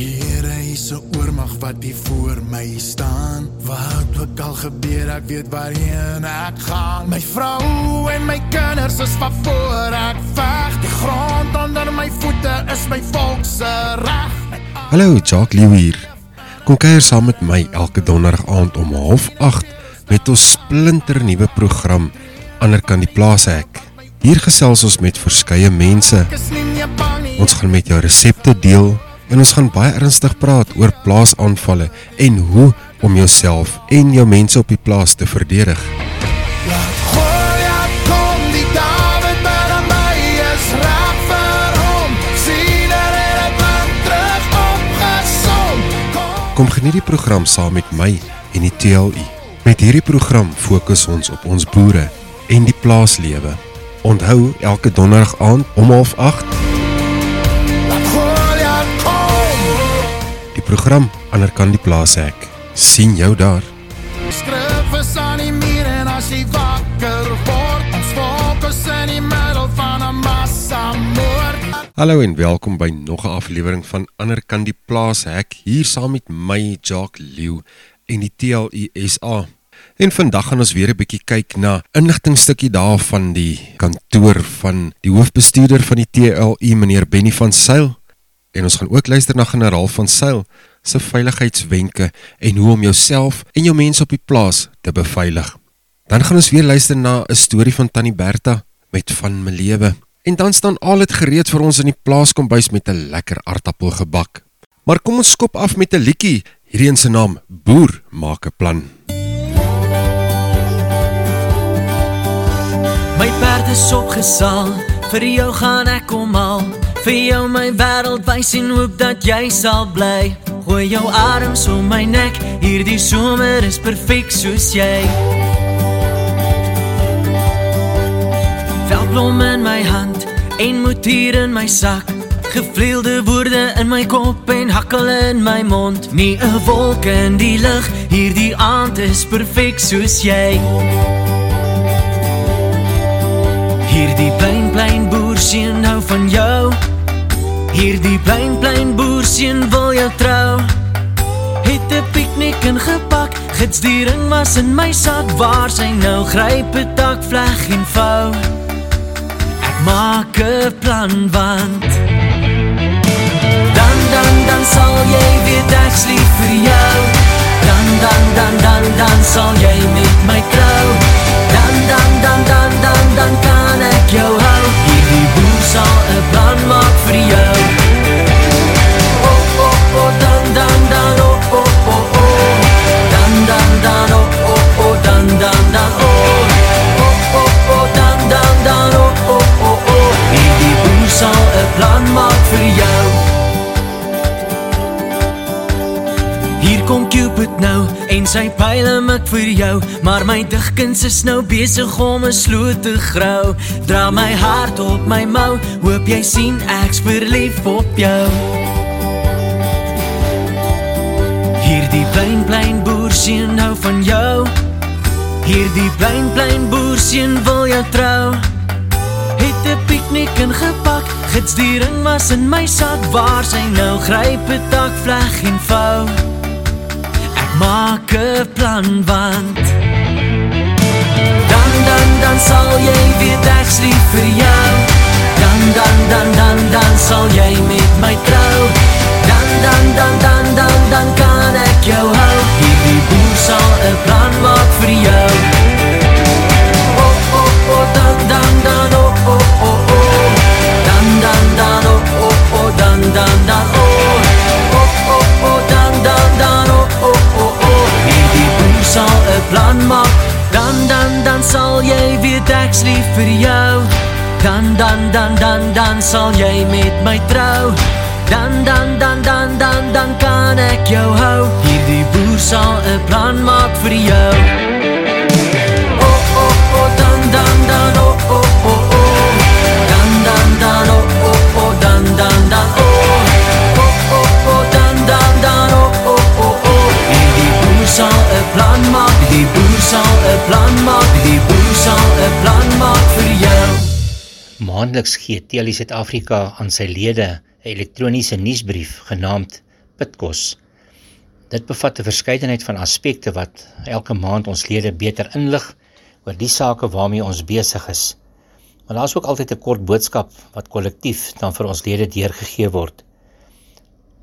Here is 'n oormag wat hier voor my staan. Wat ook al gebeur, ek weet waarheen ek gaan. My vrou en my kinders is van voor ek veg. Die grond onder my voete is my volk se reg. Hallo, Jacques Lew hier. Kom kuier saam met my elke donderdag aand om 08:30 met ons splinter nuwe program Ander kan die plaas ek. Hier gesels ons met verskeie mense. Ons gaan met jou resepte deel en ons gaan baie ernstig praat oor plaasaanvalle en hoe om jouself en jou mense op die plaas te verdedig. Er Kom geniet die program saam met my en die TLU. Met hierdie program fokus ons op ons boere en die plaaslewe. Onthou elke donderdag aand om 08:30 program Ander kan die plaas ek. sien jou daar. Is aan die muur en as jy wakker word, ons fokus in die middel van 'n massa moord. Hallo en welkom by nog 'n aflewering van Ander kan die plaas hek hier saam met my Jacques Lew en die TLUSA. En vandag gaan ons weer 'n bietjie kyk na inligtingstukkie daarvan die kantoor van die hoofbestuurder van die TLU meneer Benny van Sail en ons gaan ook luister na generaal van Sail se veiligheidswenke en hoe om jouself en jou mense op die plaas te beveilig. Dan gaan ons weer luister na 'n storie van Tannie Bertha met van my lewe. En dan staan al dit gereed vir ons in die plaaskombuis met 'n lekker aardappelgebak. Maar kom ons skop af met 'n liedjie. Hierdie een se naam Boer maak 'n plan. My perd is opgesaal, vir jou gaan ek kom al. Vir jou my wêreld wys en hoop dat jy sal bly. Gooi jou arms om my nek, hierdie somer is perfek soos jy. Velblom in my hand, en motier in my sak. Gevleelde woorde in my kop en hakkel in my mond. Nie 'n wolk in die lug, hierdie aand is perfek soos jy. Hierdie klein klein boerseun hou van jou. Hierdie klein klein boerseun wil jou trou. Het 'n piknik ingepak, gits die ring was in my sak waar sy nou gryp 'n tak vleg en vou. Ek maak 'n plan want dan dan dan sal jy weet ek's lief vir jou. Dan dan dan dan dan sal jy sy pile mik vir jou, maar my digkuns is nou besig om 'n sloot te grou. Dra my hart op my mou, hoop jy sien ek's verlief op jou. Hierdie klein klein boerseun hou van jou. Hierdie klein klein boerseun wil jou trou. Het 'n piknik ingepak, gits die ring was in my sak waar sy nou gryp 'n tak vleg en vou. Ek maak 'n plan want dan dan dan sal jy weet ek's lief vir jou. Dan dan dan dan dan sal jy met my trou. Dan dan dan dan dan dan kan ek jou hou. Hierdie boer sal 'n plan maak vir jou. Dan sal jy weet ek's lief vir jou. Dan dan dan dan dan sal jy met my trou. Dan dan dan dan dan dan kan ek jou hou. Hierdie boer sal 'n plan maak vir jou. Sal 'n plan maak. Die boer sal 'n plan maak vir jou. Maandeliks gee Telie Suid-Afrika aan sy lede 'n elektroniese nuusbrief genaamd pitkos. Dit bevat 'n verskeidenheid van aspekte wat elke maand ons lede beter inlig oor die sake waarmee ons besig is. Maar daar's ook altyd 'n kort boodskap wat kollektief dan vir ons lede deurgegee word.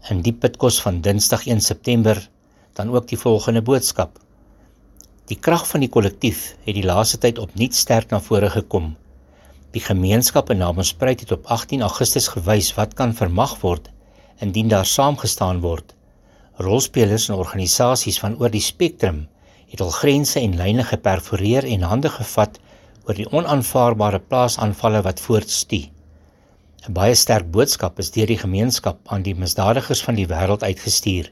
In die pitkos van Dinsdag 1 September dan ook die volgende boodskap. Die krag van die kollektief het die laaste tyd opnuut sterk na vore gekom. Die gemeenskap in Namerspreit het op 18 Augustus gewys wat kan vermag word indien daar saamgestaan word. Rolspelers en organisasies van oor die spektrum het al grense en lyne geperforeer en hande gevat oor die onaanvaarbare plaasaanvalle wat voortstuur. 'n Baie sterk boodskap is deur die gemeenskap aan die misdadigers van die wêreld uitgestuur,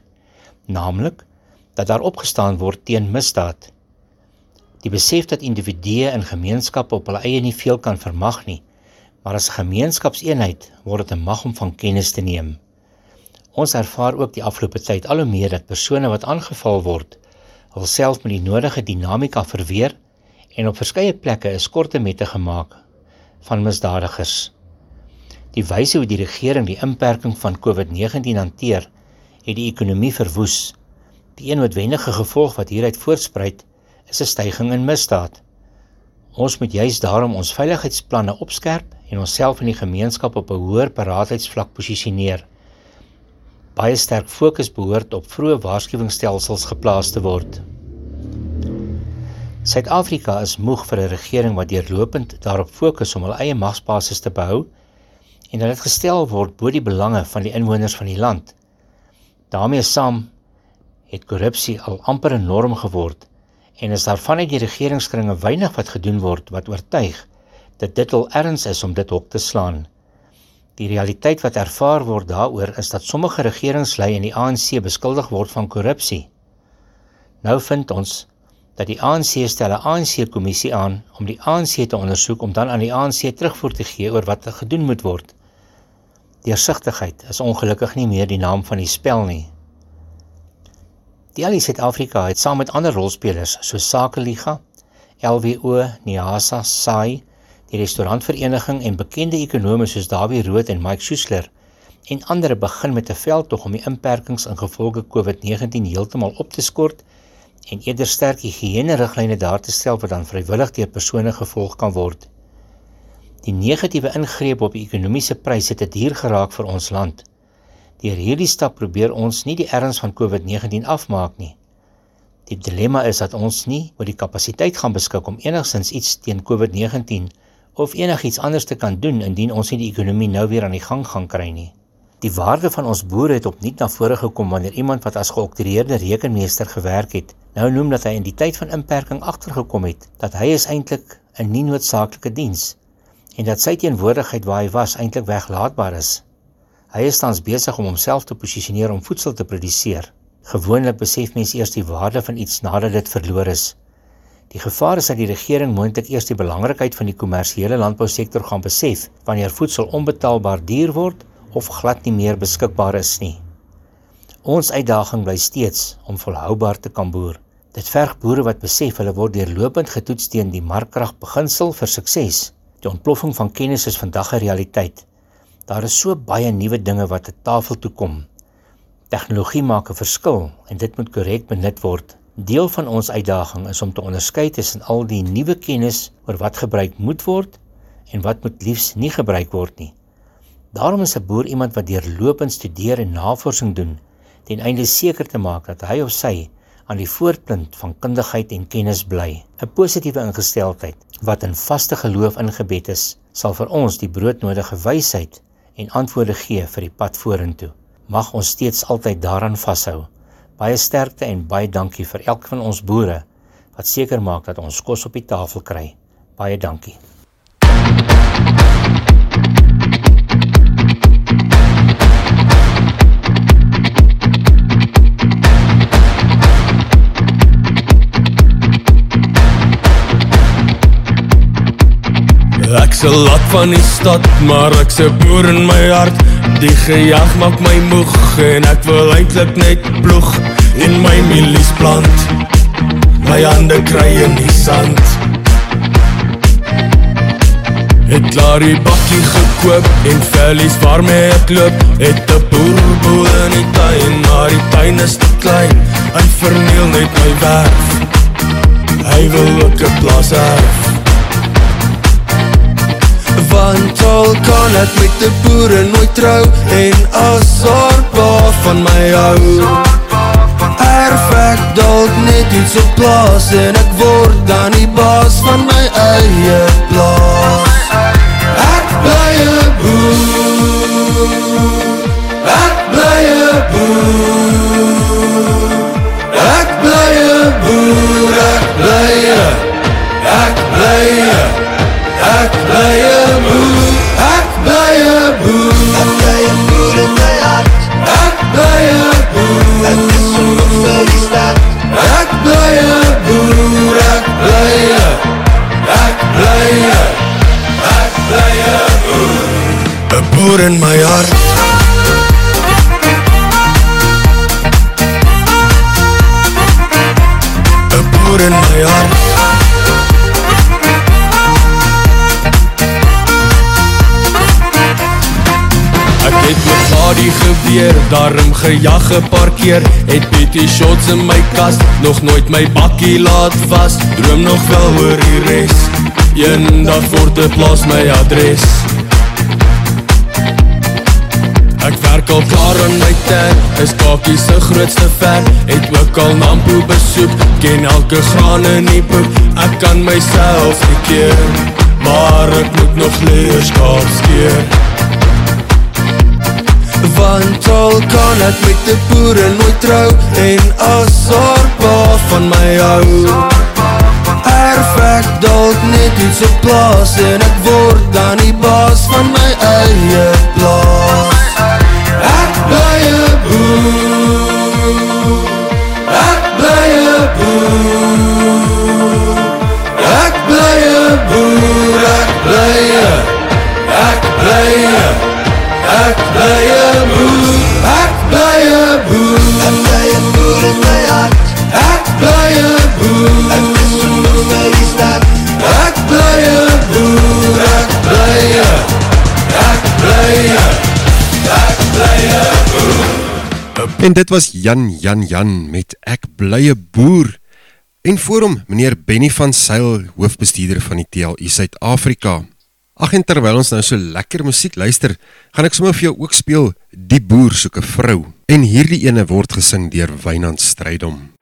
naamlik dat daar opgestaan word teen misdaad. Die besef dat individue en gemeenskappe op hulle eie nie veel kan vermag nie, maar as 'n gemeenskapseenheid word dit 'n mag om van kennis te neem. Ons ervaar ook die afgelope tyd al hoe meer dat persone wat aangeval word, hulself met die nodige dinamika verweer en op verskeie plekke is korte mette gemaak van misdadigers. Die wyse hoe die regering die inperking van COVID-19 hanteer, het die ekonomie verwoes. Die een noodwendige gevolg wat hieruit voortspruit, is 'n stygings in misdaad. Ons moet juis daarom ons veiligheidsplanne opskerp en onsself in die gemeenskap op 'n hoër paratheidsvlak posisioneer. Baie sterk fokus behoort op vroeë waarskuwingsstelsels geplaas te word. Suid-Afrika is moeg vir 'n regering wat deurlopend daarop fokus om hul eie magsbasis te behou en dat dit gestel word bo die belange van die inwoners van die land. daarmee saam het korrupsie al amper 'n norm geword en is daar vanuit die regeringskringe weinig wat gedoen word wat oortuig dat dit al erns is om dit hok te slaan. Die realiteit wat ervaar word daaroor is dat sommige regeringslei in die ANC beskuldig word van korrupsie. Nou vind ons dat die ANC stel 'n ANC kommissie aan om die ANC te ondersoek om dan aan die ANC terugvoer te gee oor wat gedoen moet word. Deursigtigheid is ongelukkig nie meer die naam van die spel nie. Die Allies Suid-Afrika het saam met ander rolspelers soos Sakeliga, LWO, Niasa, SAI, die restaurantvereniging en bekende ekonome soos Dawie Rood en Mike Schuessler en ander begin met 'n veldtog om die inperkings ingevolge COVID-19 heeltemal op te skort en eerder sterk higiëne riglyne daar te stel wat dan vrywillig deur persone gevolg kan word. Die negatiewe ingreep op die ekonomiese pryse het dit hier geraak vir ons land. Deur hierdie stap probeer ons nie die erns van COVID-19 afmaak nie. Die dilemma is dat ons nie oor die kapasiteit gaan beskik om enigsins iets teen COVID-19 of enigiets anders te kan doen indien ons nie die ekonomie nou weer aan die gang gaan kry nie. Die waarde van ons boere het opnuut na vore gekom wanneer iemand wat as geoktroeëerde rekenmeester gewerk het, nou noem dat hy in die tyd van inperking agtergekom het dat hy is eintlik 'n nie noodsaaklike diens en dat sy teenwoordigheid waar hy was eintlik weglaatbaar is. Hy is tans besig om homself te posisioneer om voedsel te produseer. Gewoonlik besef mense eers die waarde van iets nadat dit verloor is. Die gevaar is dat die regering moontlik eers die belangrikheid van die kommersiële landbousektor gaan besef wanneer voedsel onbetaalbaar duur word of glad nie meer beskikbaar is nie. Ons uitdaging bly steeds om volhoubaar te kan boer. Dit verg boere wat besef hulle word deurlopend getoets teen die markkrag beginsel vir sukses. Die ontploffing van kennis is vandag 'n realiteit. Daar is so baie nuwe dinge wat te tafel toe kom. Tegnologie maak 'n verskil en dit moet korrek benut word. Deel van ons uitdaging is om te onderskei tussen al die nuwe kennis oor wat gebruik moet word en wat moet liefs nie gebruik word nie. Daarom is 'n boer iemand wat deurlopend studeer en navorsing doen ten einde seker te maak dat hy of sy aan die voorpunt van kundigheid en kennis bly. 'n Positiewe ingesteldheid wat in vaste geloof ingebed is, sal vir ons die broodnodige wysheid en antwoorde gee vir die pad vorentoe. Mag ons steeds altyd daaraan vashou. Baie sterkte en baie dankie vir elkeen van ons boere wat seker maak dat ons kos op die tafel kry. Baie dankie. Ek's 'n lat van die stad, maar ek's 'n boer in my hart. Die gejag maak my moeg en ek wil eintlik net ploeg in my mielies plant. My hande kry in die sand. Het klaar die bakkie gekoop en vellies waarmee ek loop. Het 'n boerboel in die tuin, maar die tuin is te klein. Hy verniel net my werk. Hy wil ook 'n plaas hê. Want al kan ek met die boere nooit trou En as zorgpa van my hou Erf ek dalk net iets op plaas. En ek word dan die baas van my eie plaas. Ek bly een boer. Ek bly een boer. Ek bly een boer. Ek bly een. Ek bly een. Ek bly een boer in my hart. Een boer in my hart. Ek het met Gadi geweer, daarom gejag geparkeer Het PT shots in my kast, nog nooit my bakkie laat vast Droom nog wel oor die rest, een dag voor te plaas my adres werk al klaar in my ten, is kakie sy grootste fan. Het ook al Nampo besoek, ken elke graan in die boek Ek kan myself nie keer, maar ek moet nog leer skaap skeer. Want al kan ek met die boere nooit trou En as zorgpa van my hou Erf ek dalk net iets op plaas En ek word dan die baas van my eie plaas Ek bly een boer Ek bly een En dit was Jan Jan Jan met Ek blye boer. En voor hom meneer Benny van Sail, hoofbestuurder van die TLU Suid-Afrika. Ag en terwyl ons nou so lekker musiek luister, gaan ek sommer vir jou ook speel Die boer soek 'n vrou. En hierdie ene word gesing deur Wynand Strydom.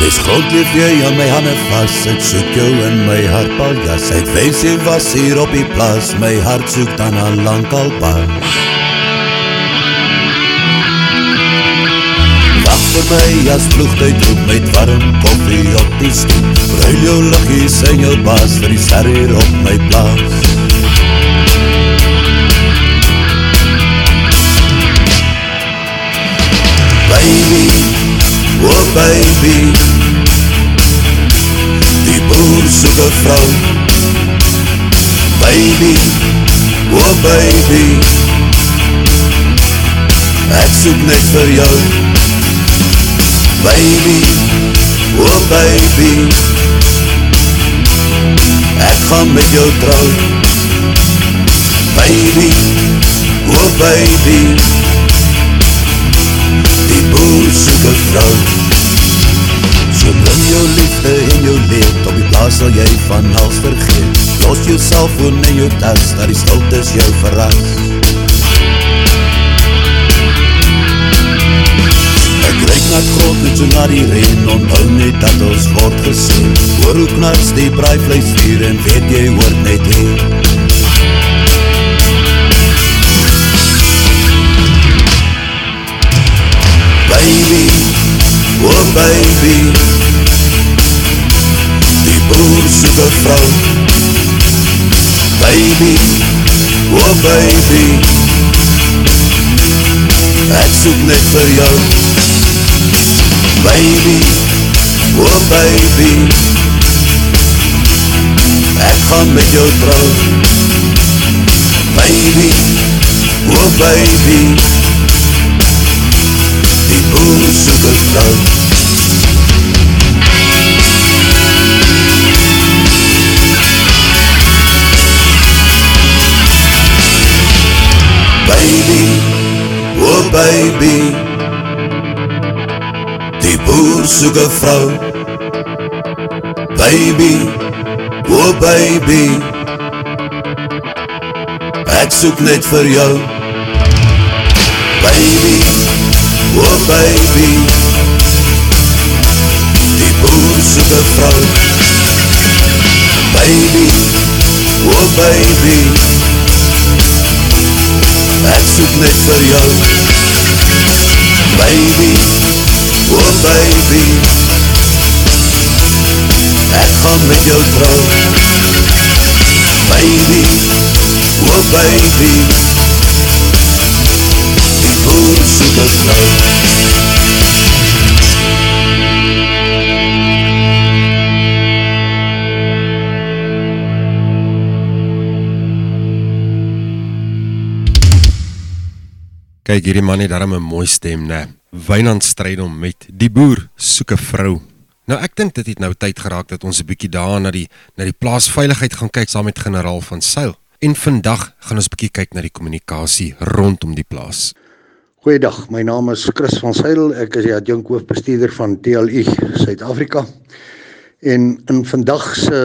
Mes grond leef jy aan my hande vas Ek soek jou in my hart paljas Ek wees jy was hier op die plaas. My hart soek dan al lang al pas. Wacht vir my as vloegtuig roep Met warm koffie op die stoep. Ruil jou lichies en jou baas Vir die ster hier op my plaas. Baby, oh baby. Die boer soek een vrou. Baby, oh baby. Ek soek net vir jou. Baby, oh baby. Ek gaan met jou trouw. Baby, oh baby soek een vrou So bring jou liefde en jou leed Op die plaas sal jy van alles vergeet. Los jou cellfoon en jou tas Dat die stiltes jou verras. Ek reik na grond en so na die reen Onthou net dat ons word geseen Hoor hoe knars die braaivlees vier En weet jy hoort net hier oh baby Die boer soek een vrou. Baby, oh baby Ek soek net vir jou. Baby, oh baby Ek gaan met jou trouw. Baby, oh baby boom super sound Baby, oh baby Die boer soek een vrou Baby, oh baby Ek soek net vir jou. Baby, oh baby. Die boer soek 'n vrou. Baby, oh baby. Ek soek net vir jou. Baby, oh baby Ek gaan met jou trouw Baby, oh baby Kyk hierdie man het darem 'n mooi stem, né? Wynand Strydom met Die boer soek 'n vrou. Nou ek dink dit het nou tyd geraak dat ons 'n bietjie daar na die na die plaasveiligheid gaan kyk saam met generaal van Sail. En vandag gaan ons bietjie kyk na die kommunikasie rondom die plaas. Goeiedag, my naam is Chris van Sail. Ek is die adjunk hoofbestuurder van TLU Suid-Afrika. En in vandag se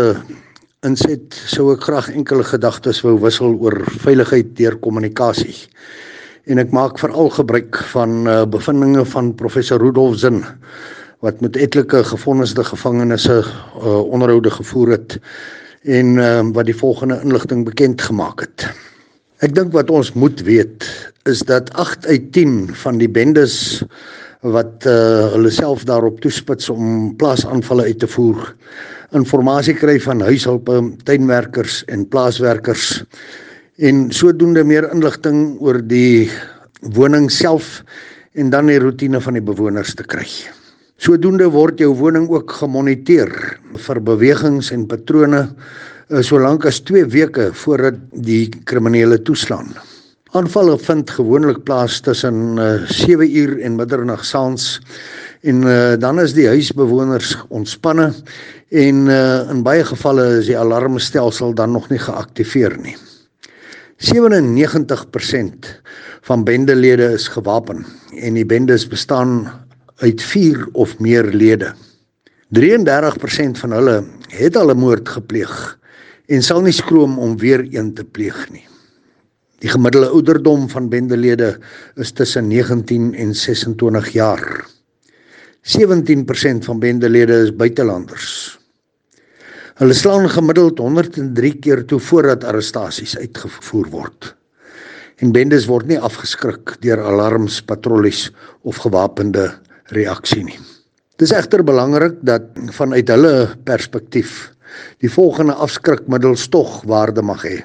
inset sou ek graag enkele gedagtes wou wissel oor veiligheid deur kommunikasie. En ek maak veral gebruik van uh, bevindinge van professor Rudolf Zinn wat met etlike gevonnisde gevangenes uh, onderhoude gevoer het en uh, wat die volgende inligting bekend gemaak het. Ek dink wat ons moet weet is dat 8 uit 10 van die bendes wat uh, hulle self daarop toespits om plaasaanvalle uit te voer, inligting kry van huishulpe, tuinwerkers en plaaswerkers en sodoende meer inligting oor die woning self en dan die rotine van die bewoners te kry. Sodoende word jou woning ook gemoniteer vir bewegings en patrone solank as 2 weke voordat die kriminele toeslaan. Aanvalle vind gewoonlik plaas tussen uh, 7 uur en middernag saans en uh, dan is die huisbewoners ontspanne en uh, in baie gevalle is die alarmstelsel dan nog nie geaktiveer nie. 97% van bendelede is gewapen en die bendes bestaan uit 4 of meer lede. 33% van hulle het al 'n moord gepleeg en sal nie skroom om weer een te pleeg nie. Die gemiddelde ouderdom van bendelede is tussen 19 en 26 jaar. 17% van bendelede is buitelanders. Hulle slaan gemiddeld 103 keer toe voordat arrestasies uitgevoer word. En bendes word nie afgeskrik deur alarms, patrollies of gewapende reaksie nie. Dis egter belangrik dat vanuit hulle perspektief die volgende afskrikmiddels tog waarde mag hê.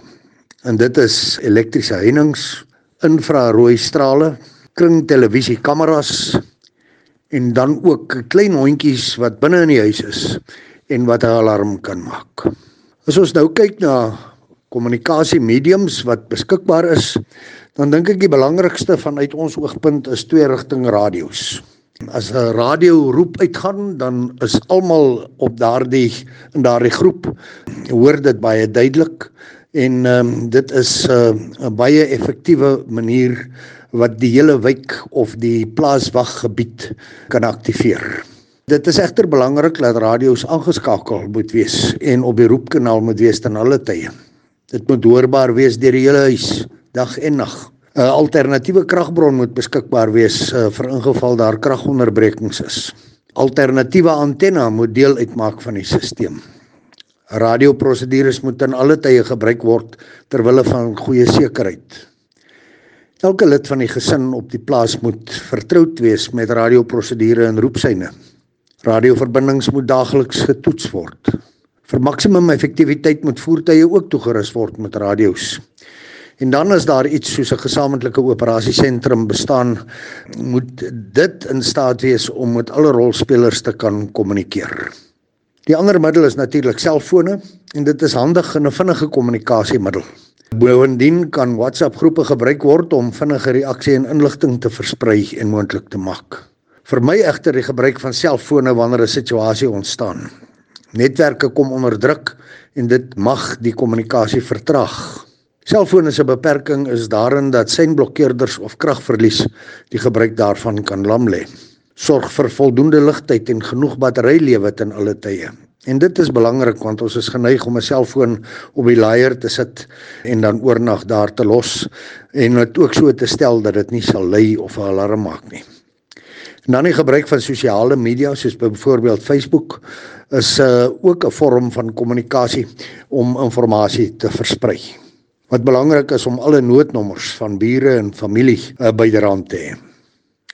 En dit is elektriese heininge, infrarooi strale, kringtelevisiekameras en dan ook klein hondjies wat binne in die huis is en wat 'n alarm kan maak. As ons nou kyk na kommunikasie mediums wat beskikbaar is, dan dink ek die belangrikste vanuit ons oogpunt is twee rigting radio's. As 'n radio roep uitgaan, dan is almal op daardie in daardie groep hoor dit baie duidelik en um, dit is 'n uh, baie effektiewe manier wat die hele wijk of die plaaswaggebied kan aktiveer. Dit is egter belangrik dat radio's aangeskakel moet wees en op die roepkanaal moet wees ten alle tye. Dit moet hoorbaar wees deur die hele huis, dag en nag. 'n Alternatiewe kragbron moet beskikbaar wees uh, vir ingeval daar kragonderbrekings is. Alternatiewe antenna moet deel uitmaak van die stelsel. Radioprosedures moet ten alle tye gebruik word ter wille van goeie sekerheid. Elke lid van die gesin op die plaas moet vertroud wees met radioprosedure en roepsyne. Radioverbindings moet daagliks getoets word. Vir maksimum effektiwiteit moet voertuie ook toegerus word met radio's. En dan as daar iets soos 'n gesamentlike operasiesentrum bestaan, moet dit in staat wees om met alle rolspelers te kan kommunikeer. Die ander middel is natuurlik selfone en dit is handig in 'n vinnige kommunikasiemiddel. Bovendien kan WhatsApp groepe gebruik word om vinnige reaksie en inligting te versprei en moontlik te maak. Vermy egter die gebruik van selfone wanneer 'n situasie ontstaan. Netwerke kom onder druk en dit mag die kommunikasie vertraag. Selfone se beperking is daarin dat seinblokkeerders of kragverlies die gebruik daarvan kan lam lê. Sorg vir voldoende ligtyd en genoeg batterylewe ten alle tye. En dit is belangrik want ons is geneig om 'n selfoon op die laaier te sit en dan oornag daar te los en dit ook so te stel dat dit nie sal lui of 'n alarm maak nie. En dan die gebruik van sosiale media soos byvoorbeeld Facebook is uh, ook 'n vorm van kommunikasie om inligting te versprei. Wat belangrik is om alle noodnommers van bure en familie uh, byderhand te hê.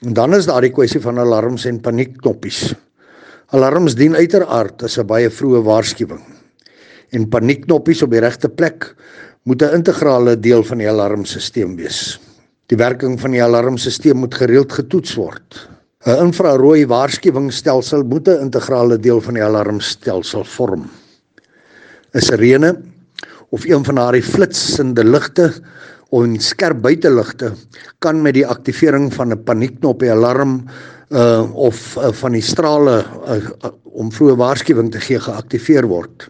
En dan is daar die kwessie van alarms en paniekknoppies. Alarms dien uiteraard as 'n baie vroeë waarskuwing. En paniekknoppies op die regte plek moet 'n integrale deel van die alarmstelsel wees. Die werking van die alarmstelsel moet gereeld getoets word. 'n Infrarooi waarskuwingsstelsel moet 'n integrale deel van die alarmstelsel vorm. 'n Sirene of een van daardie flitsende ligte of skerp buiteligte kan met die aktivering van 'n paniekknop die alarm uh of uh, van die strale uh, uh, om vroeë waarskuwing te gee geaktiveer word.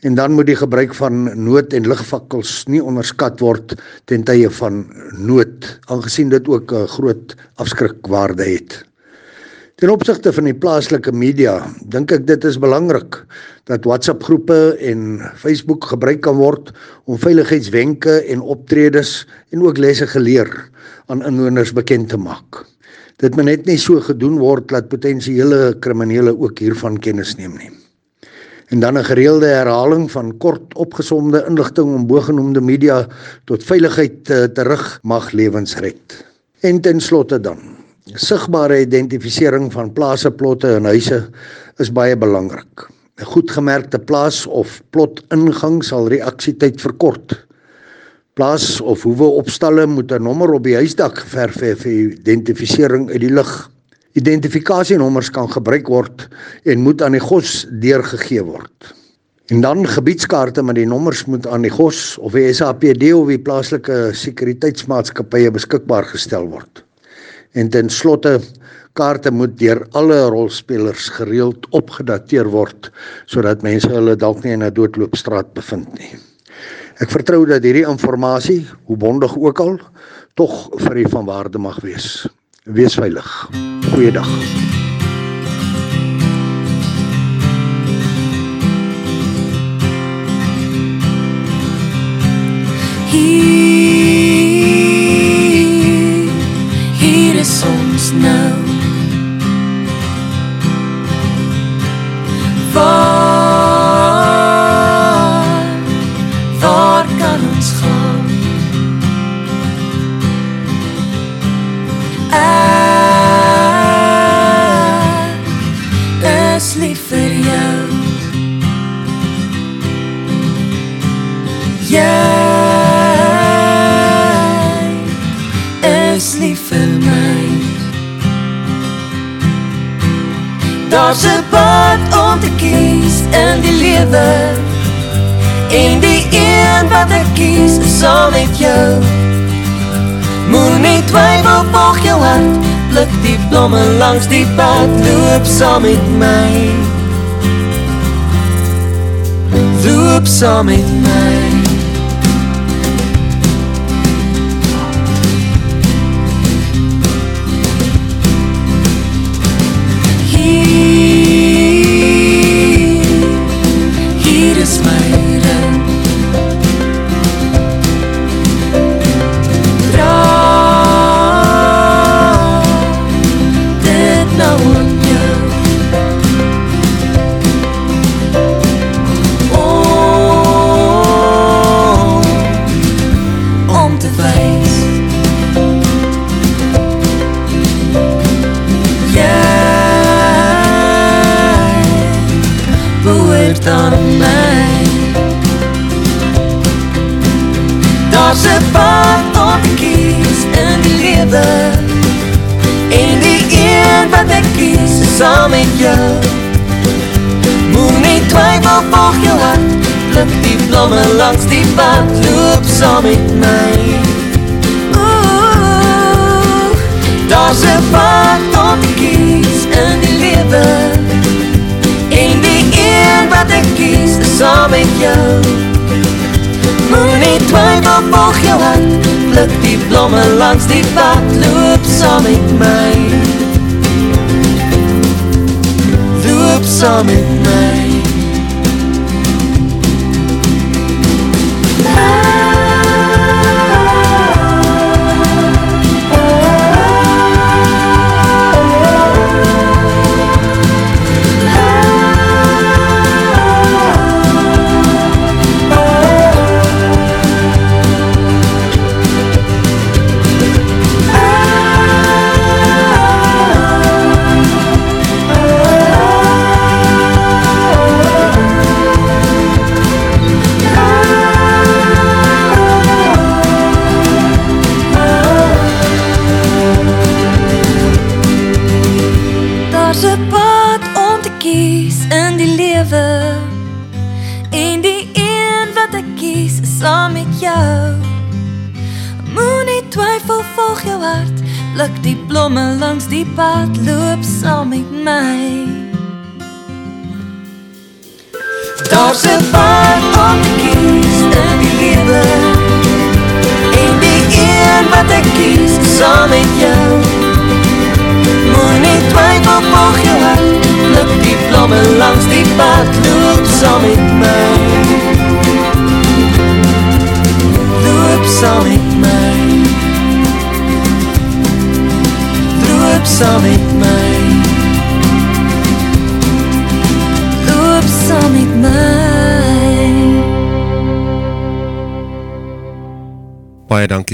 En dan moet die gebruik van nood- en ligvakkels nie onderskat word ten tye van nood, aangesien dit ook 'n groot afskrikwaarde het. Ten opsigte van die plaaslike media, dink ek dit is belangrik dat WhatsApp groepe en Facebook gebruik kan word om veiligheidswenke en optredes en ook lesse geleer aan inwoners bekend te maak. Dit moet net nie so gedoen word dat potensiële kriminele ook hiervan kennis neem nie. En dan 'n gereelde herhaling van kort opgesomde inligting om bogenoemde media tot veiligheid te, te rig mag lewens red. En ten slotte dan Sigbare identifisering van plase, plotte en huise is baie belangrik. 'n Goed gemerkte plaas of plot ingang sal reaksietyd verkort. Plaas of hoewe opstalle moet 'n nommer op die huisdak geverf hê vir identifisering uit die lug. Identifikasienommers kan gebruik word en moet aan die GOS deurgegee word. En dan gebiedskaarte met die nommers moet aan die GOS of die SAPD of die plaaslike sekuriteitsmaatskappye beskikbaar gestel word. En ten slotte kaarte moet deur alle rolspelers gereeld opgedateer word sodat mense hulle dalk nie in 'n doodloopstraat bevind nie. Ek vertrou dat hierdie inligting, hoe bondig ook al, tog vir u van waarde mag wees. Wees veilig. Goeiedag. Langs die pad, loop saam met my. Loop saam met my.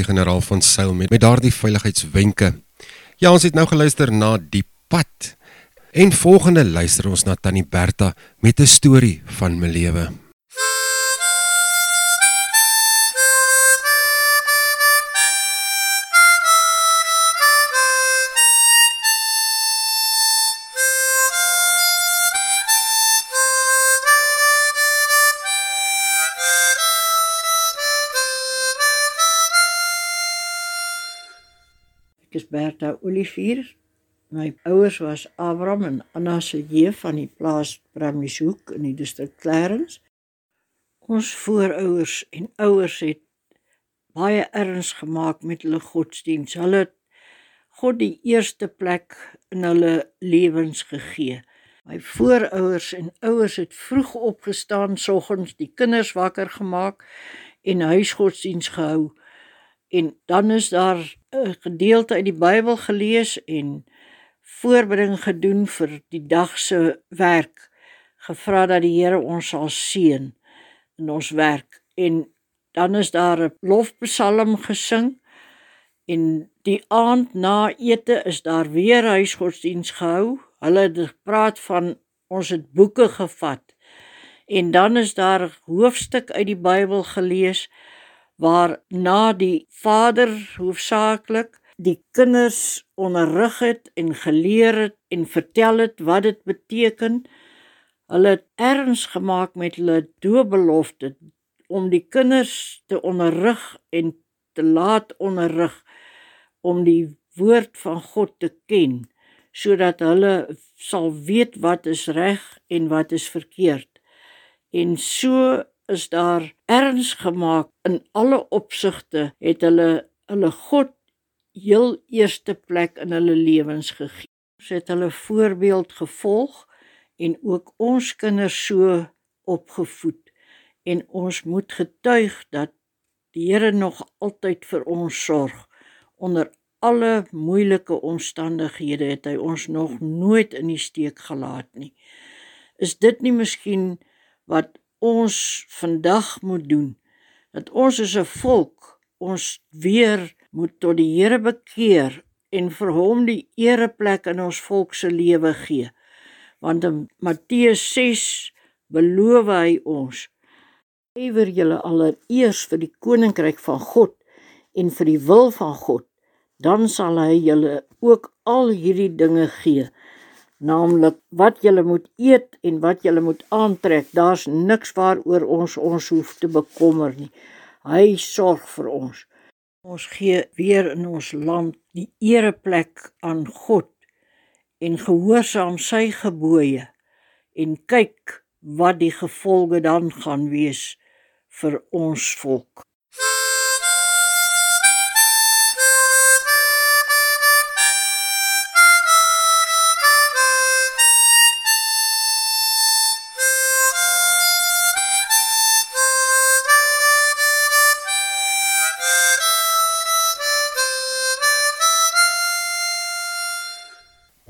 Baie dankie generaal van Sail met met daardie veiligheidswenke. Ja, ons het nou geluister na die pad. En volgende luister ons na Tannie Bertha met 'n storie van my lewe. Olivier. My ouers was Abraham en Anna Silje van die plaas Bramlieshoek in die distrik Clarence. Ons voorouers en ouers het baie erns gemaak met hulle godsdiens. Hulle het God die eerste plek in hulle lewens gegee. My voorouers en ouers het vroeg opgestaan, soggens die kinders wakker gemaak en huisgodsdiens gehou. En dan is daar 'n gedeelte uit die Bybel gelees en voorbereiding gedoen vir die dag se werk. Gevra dat die Here ons sal seën in ons werk en dan is daar 'n lofpsalm gesing en die aand na ete is daar weer huisgodsdiens gehou. Hulle het gepraat van ons het boeke gevat. En dan is daar 'n hoofstuk uit die Bybel gelees waar na die vader hoofsaaklik die kinders onderrig het en geleer het en vertel het wat dit beteken. Hulle het erns gemaak met hulle doopbelofte om die kinders te onderrig en te laat onderrig om die woord van God te ken sodat hulle sal weet wat is reg en wat is verkeerd. En so is daar erns gemaak in alle opsigte het hulle hulle God heel eerste plek in hulle lewens gegee. Ons het hulle voorbeeld gevolg en ook ons kinders so opgevoed en ons moet getuig dat die Here nog altyd vir ons sorg onder alle moeilike omstandighede het hy ons nog nooit in die steek gelaat nie. Is dit nie miskien wat ons vandag moet doen? Dat ons as 'n volk ons weer moet tot die Here bekeer en vir hom die ereplek in ons volk se lewe gee. Want in Matteus 6 beloof hy ons ywer julle allereers vir die koninkryk van God en vir die wil van God, dan sal hy julle ook al hierdie dinge gee. Naamlik wat julle moet eet en wat julle moet aantrek. Daar's niks waaroor ons ons hoef te bekommer nie. Hy sorg vir ons. Ons gee weer in ons land die ereplek aan God en gehoorsaam sy gebooie en kyk wat die gevolge dan gaan wees vir ons volk.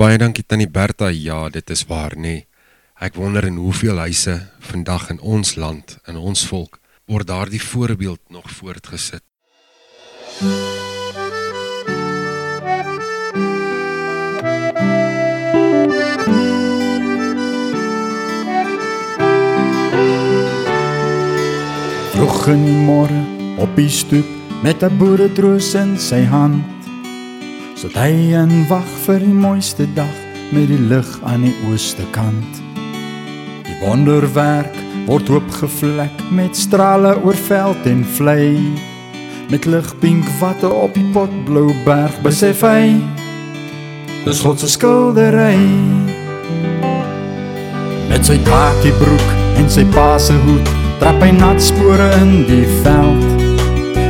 Baie dankie tannie Bertha. Ja, dit is waar nê. Nee. Ek wonder in hoeveel huise vandag in ons land, in ons volk, word daardie voorbeeld nog voortgesit. Vroeg in die môre op die stoep met 'n boeretroos in sy hand. So hy en wag vir die mooiste dag met die lig aan die ooste kant. Die wonderwerk word oopgevlek met strale oor veld en vlei. Met ligpink watte op die potblou berg besef hy dis God se skildery. Met sy kakie broek en sy pa se hoed trap hy nat spore in die veld.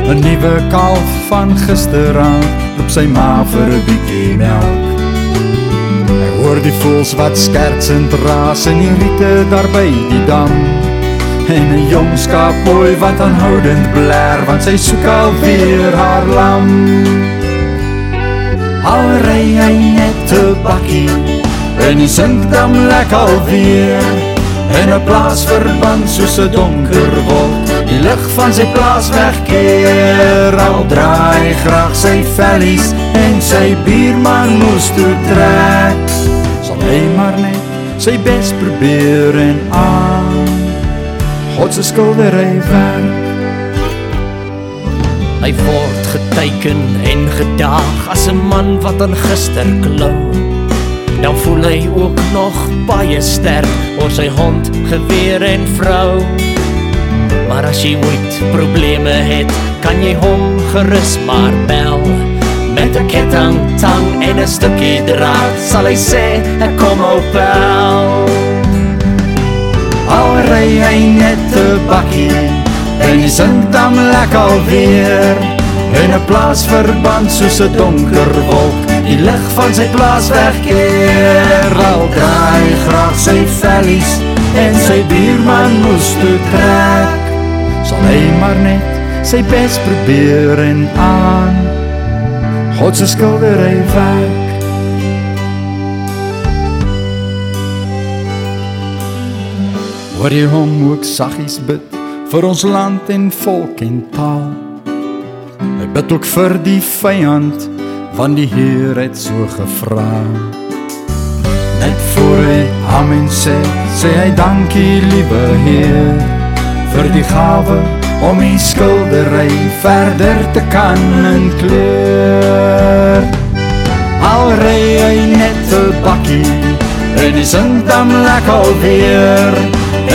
'n Nuwe kalf van gisteraand op sy ma vir 'n bietjie melk. Hy hoor die voëls wat skertsend raas in die riete daar by die dam. En 'n jong skaapboy wat aanhoudend bler want sy soek alweer haar lam. Al ry hy net 'n bakkie en die sinkdam lek alweer. En 'n plaasverband soos 'n donker wolk Die lig van sy plaas wegkeer Al draai graag sy vellies En sy bierman moes toe trek Sal hy maar net sy best probeer en aan God se skildery werk Hy word geteken en gedaag as 'n man wat aan gister klou. Dan voel hy ook nog baie sterk oor sy hond, geweer en vrou. Maar as jy ooit probleme het, kan jy hom gerus maar bel. Met 'n ketting, tang en 'n stukkie draad sal hy sê ek kom op bel. Al ry hy net 'n bakkie en die sinkdam lek alweer en 'n plaasverband soos 'n donker wolk die lig van sy plaas wegkeer al draai graag sy vellies en sy buurman moes toe trek sal hy maar net sy bes probeer en aan God se skildery werk Hoor jy hom ook saggies bid vir ons land en volk en taal. Hy bid ook vir die vyand want die Heer het so gevra. Net voor hy amen sê, sê hy dankie liewe Heer vir die gawe om die skildery verder te kan in kleur. Al ry hy net 'n bakkie en die sinkdam lek alweer.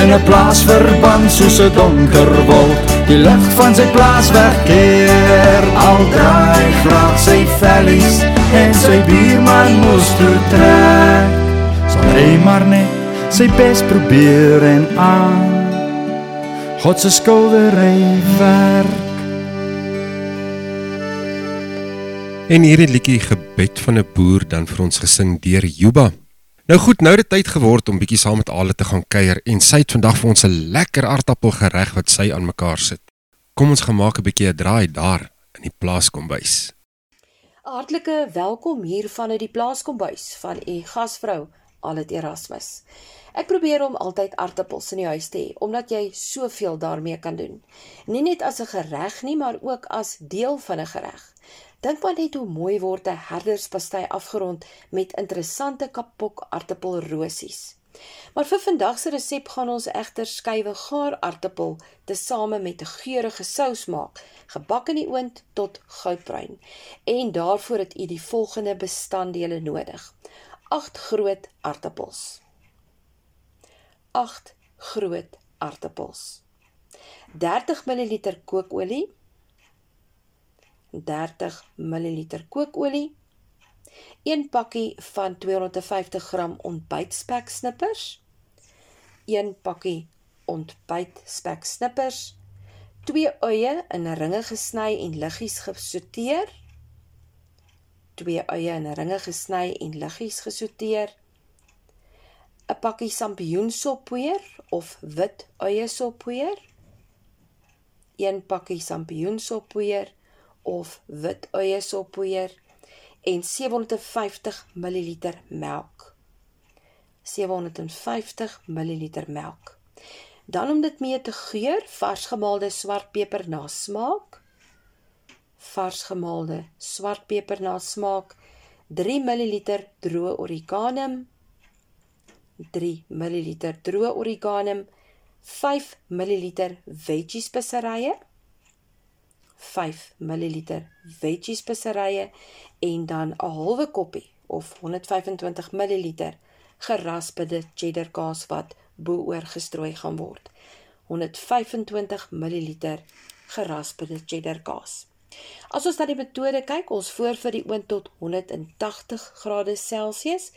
In 'n plaasverband soos 'n donker wolk die lig van sy plaas wegkeer. Al draai graag sy vellies en sy buurman moes toe trek. Sal hy maar net sy bes probeer en aan God se skildery werk En hierdie liedjie gebed van 'n boer dan vir ons gesing deur Juba. Nou goed, nou het dit tyd geword om bietjie saam met Ale te gaan kuier en sy het vandag vir ons 'n lekker aardappelgereg wat sy aan mekaar sit. Kom ons gemaak 'n bietjie 'n draai daar in die plaaskombuis. Hartlike welkom hier vanuit die plaaskombuis van u gasvrou Alet Erasmus. Ek probeer om altyd aardappels in die huis te hê omdat jy soveel daarmee kan doen. Nie net as 'n gereg nie, maar ook as deel van 'n gereg. Dink maar net hoe mooi word 'n herderspastei afgerond met interessante kapok aardappelrosies. Maar vir vandag se resep gaan ons egter skywe gaar aardappel tesame met 'n geurende sous maak, gebak in die oond tot goudbruin. En daarvoor het u die volgende bestanddele nodig: 8 groot aardappels. 8 groot aardappels. 30 ml kookolie 30 ml kookolie, 1 pakkie van 250 gram ontbytspeksnippers, 1 pakkie ontbytspeksnippers, 2 eie in ringe gesny en liggies gesorteer, 2 eie in ringe gesny en liggies gesorteer, 'n pakkie sampioensoppoeier of wit eie soppoeier, 1 pakkie sampioensoppoeier of wit eie soppoeier, en 750 ml melk. 750 ml melk. Dan om dit mee te geur, vars gemaalde swartpeper na smaak. Vars gemaalde swartpeper na smaak. 3 ml droë oregano. 3 ml droë oregano. 5 ml veggie speserye. 5 ml veggie speserye en dan 'n halwe koppie of 125 ml geraspede cheddar kaas wat bo-oor gestrooi gaan word. 125 ml geraspede cheddar kaas. As ons na die metode kyk, ons voor vir die oond tot 180 grade Celsius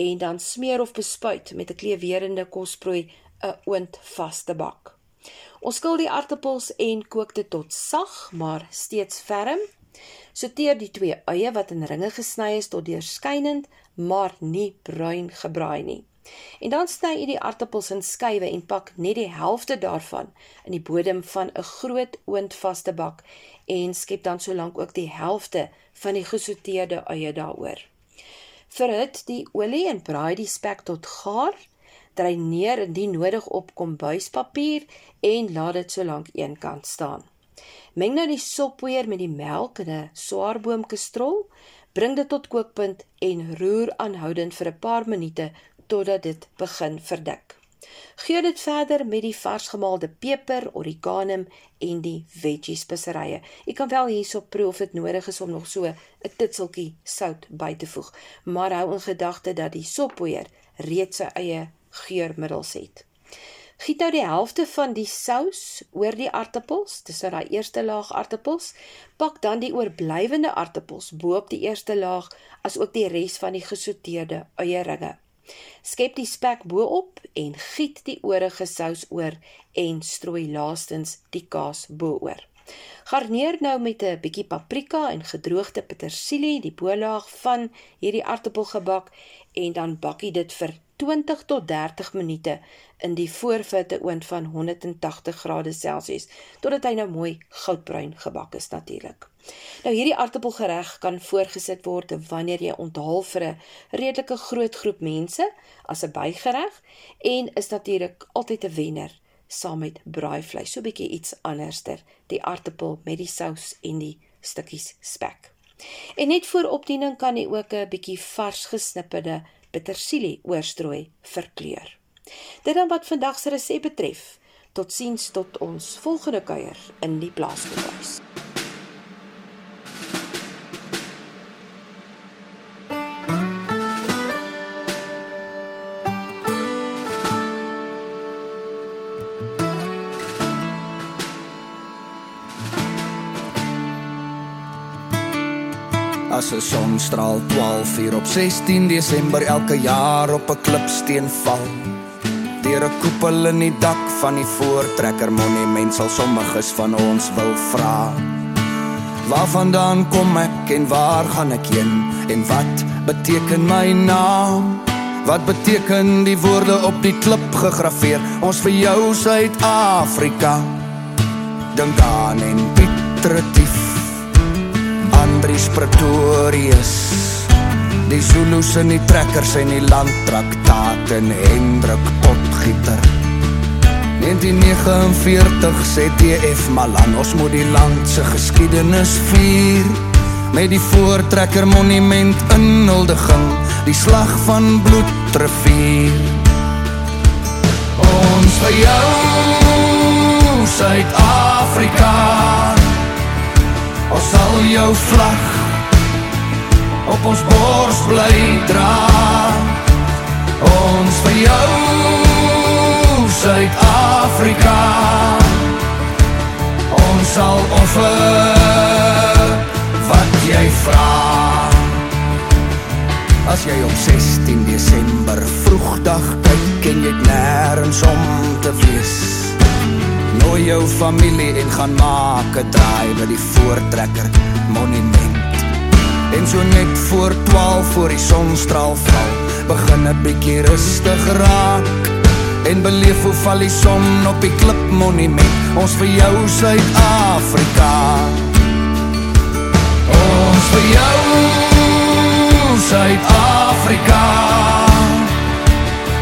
en dan smeer of bespuit met 'n kleewerende kosprooi 'n oond vaste bak. Ons skil die aartappels en kook dit tot sag, maar steeds ferm. Sorteer die twee eie wat in ringe gesny is tot deurskynend, maar nie bruin gebraai nie. En dan sny jy die aartappels in skywe en pak net die helfte daarvan in die bodem van 'n groot oondvaste bak en skep dan solank ook die helfte van die gesorteerde eie daaroor. Verhit die olie en braai die spek tot gaar dreineer indien nodig op kombuispapier en laat dit solank eenkant staan. Meng nou die soppoeier met die melk in 'n swaarboomkastrol, bring dit tot kookpunt en roer aanhoudend vir 'n paar minute totdat dit begin verdik. Geur dit verder met die vars gemaalde peper, oregano en die veggie speserye. Jy kan wel hierso proe of dit nodig is om nog so 'n titseltjie sout by te voeg, maar hou in gedagte dat die soppoeier reeds sy eie geurmiddels het. Giet nou die helfte van die sous oor die aartappels, dis nou daai eerste laag aartappels. Pak dan die oorblywende aartappels bo-op die eerste laag, asook die res van die gesorteerde eierringe. Skep die spek bo-op en giet die oorige sous oor en strooi laastens die kaas bo-oor. Garneer nou met 'n bietjie paprika en gedroogde petersilie die bo-laag van hierdie aartappelgebak en dan bakkie dit vir 20 tot 30 minute in die voorfitte oond van 180 grade Celsius totdat hy nou mooi goudbruin gebak is natuurlik. Nou hierdie aartappelgereg kan voorgesit word wanneer jy onthaal vir 'n redelike groot groep mense as 'n bygereg en is natuurlik altyd 'n wenner saam met braaivleis, so 'n bietjie iets anderster, die aartappel met die sous en die stukkies spek. En net voor opdiening kan jy ook 'n bietjie vars gesnippede petersilie oorstrooi vir kleur. Dit dan wat vandag se resep betref. Totsiens tot ons volgende kuier in die plaaskoolhuis. As 'n sonstraal 12 uur op 16 Desember elke jaar op 'n klipsteen val. Deur 'n koepel in die dak van die voortrekker monument sal sommiges van ons wil vra. Waarvandaan kom ek en waar gaan ek heen en wat beteken my naam? Wat beteken die woorde op die klip gegraveer? Ons vir jou Suid-Afrika. Dink aan en Piet Retief Andries Pretorius. Die Zulus en die trekkers en die landtraktaat en Hendrik Potgieter. 1949 sê TF Malan ons moet die land se geskiedenis vier. Met die voortrekker monument inhuldiging die slag van bloedrivier. Ons vir jou Suid-Afrika Ons sal jou vlag op ons bors bly dra. Ons vir jou Suid-Afrika. Ons sal offer wat jy vra. As jy op 16 Desember vroegdag kyk en jy nêrens om te wees nooi jou familie en gaan maak 'n draai by die voortrekker monument. En so net voor 12 voor die sonstraal val, begin 'n bietjie rustig raak en beleef hoe val die son op die klip monument, ons vir jou Suid-Afrika. Ons vir jou Suid-Afrika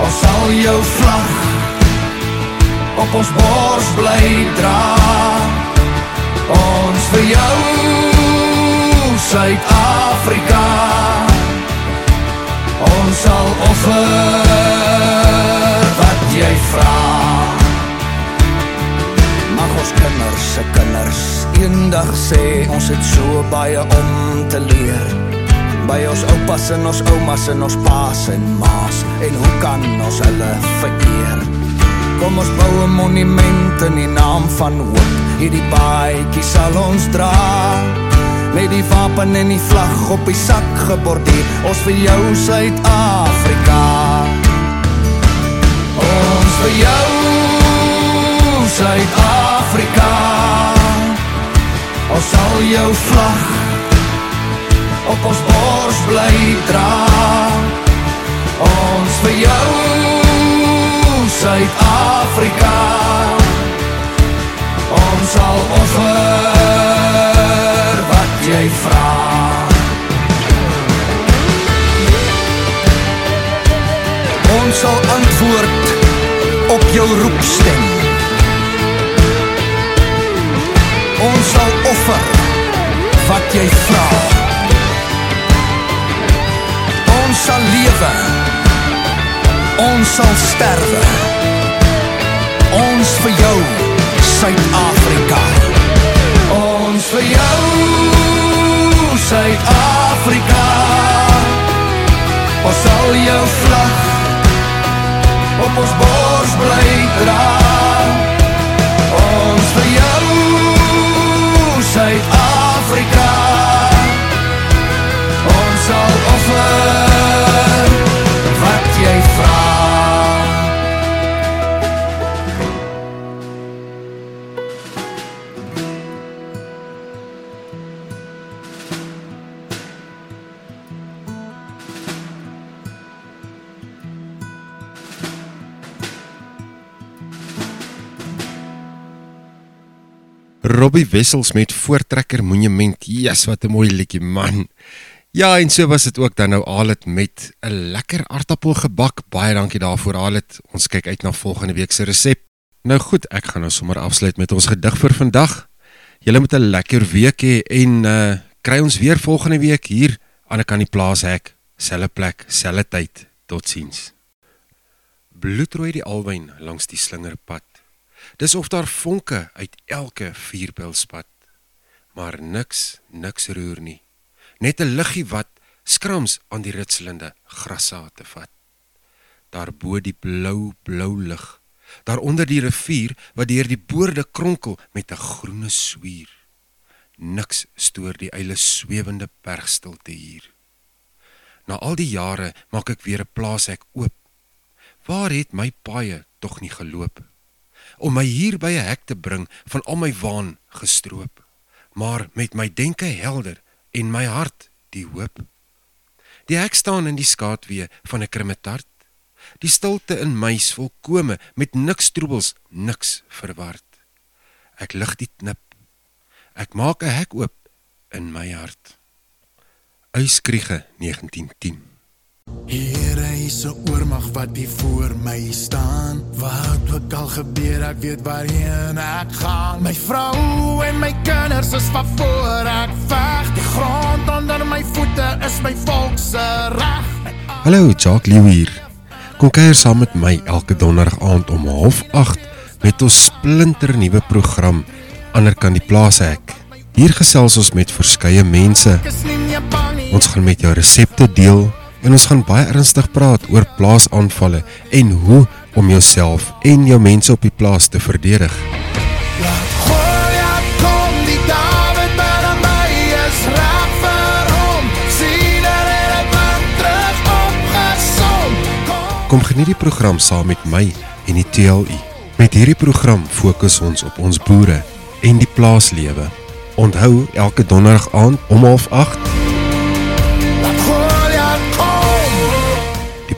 Ons sal jou vlag op ons bors bly dra. Ons vir jou Suid-Afrika. Ons sal offer wat jy vraag Mag ons kinders se kinders eendag sê ons het so baie om te leer. By ons oupas en ons oumas en ons paas en maas en hoe kan ons hulle vereer Kom ons bou 'n monument in die naam van hoop. Hierdie baadjie sal ons dra. Met die wapen en die vlag op die sak geborduur. Ons vir jou Suid-Afrika. Ons vir jou Suid-Afrika. Ons sal jou vlag op ons bors bly dra. Ons vir jou Suid-Afrika. Ons sal offer wat jy vraag Ons sal antwoord op jou roepstem. Ons sal offer wat jy vra. Ons sal lewe Ons sal sterwe. Ons vir jou Suid-Afrika. Ons vir jou Suid-Afrika. Ons sal jou vlag op ons bors bly dra. Ons vir jou Suid-Afrika Robbie Wessels met Voortrekker Monument. Yes, wat 'n mooi liedjie, man. Ja, en so was dit ook dan nou Alet met 'n lekker aartappelgebak. Baie dankie daarvoor Alet. Ons kyk uit na volgende week se resep. Nou goed, ek gaan nou sommer afsluit met ons gedig vir vandag. Julle moet 'n lekker week hê en uh kry ons weer volgende week hier aan 'n kan die plaas hek, selfe plek, selfe tyd. Totsiens. Bloedrooi die alwyn langs die slingerpad. Dis of daar vonke uit elke vuurpylspat. Maar niks, niks roer nie. Net 'n liggie wat skrams aan die ritselende grassate vat. Daar bo die blou, blou lig. Daar onder die rivier wat deur die boorde kronkel met 'n groene swier. Niks stoor die eile swewende bergstilte hier. Na al die jare maak ek weer 'n plaashek oop. Waar het my paaie tog nie geloop? Om my hier by 'n hek te bring van al my waan gestroop, maar met my denke helder en my hart die hoop. Die hek staan in die skaduwee van 'n krimetart, die stilte in my is volkome met niks troebels, niks verward. Ek lig die knip. Ek maak 'n hek oop in my hart. Uyskriege 1910 Here is 'n oormag wat hier voor my staan. Wat ook al gebeur, ek weet waarheen ek gaan. My vrou en my kinders is van voor ek veg. Die grond onder my voete is my volk se reg. Hallo, Jacques Lew hier. Kom kuier saam met my elke donderdag aand om 08:30 met ons splinter nuwe program Anderkant die plaashek. Hier gesels ons met verskeie mense. Ons gaan met jou resepte deel en ons gaan baie ernstig praat oor plaasaanvalle en hoe om jouself en jou mense op die plaas te verdedig. Er. Kom geniet die program saam met my en die TLU. Met hierdie program fokus ons op ons boere en die plaaslewe. Onthou elke donderdag aand om 08:30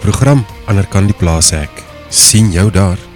program Anderkant die plaashek. sien jou daar.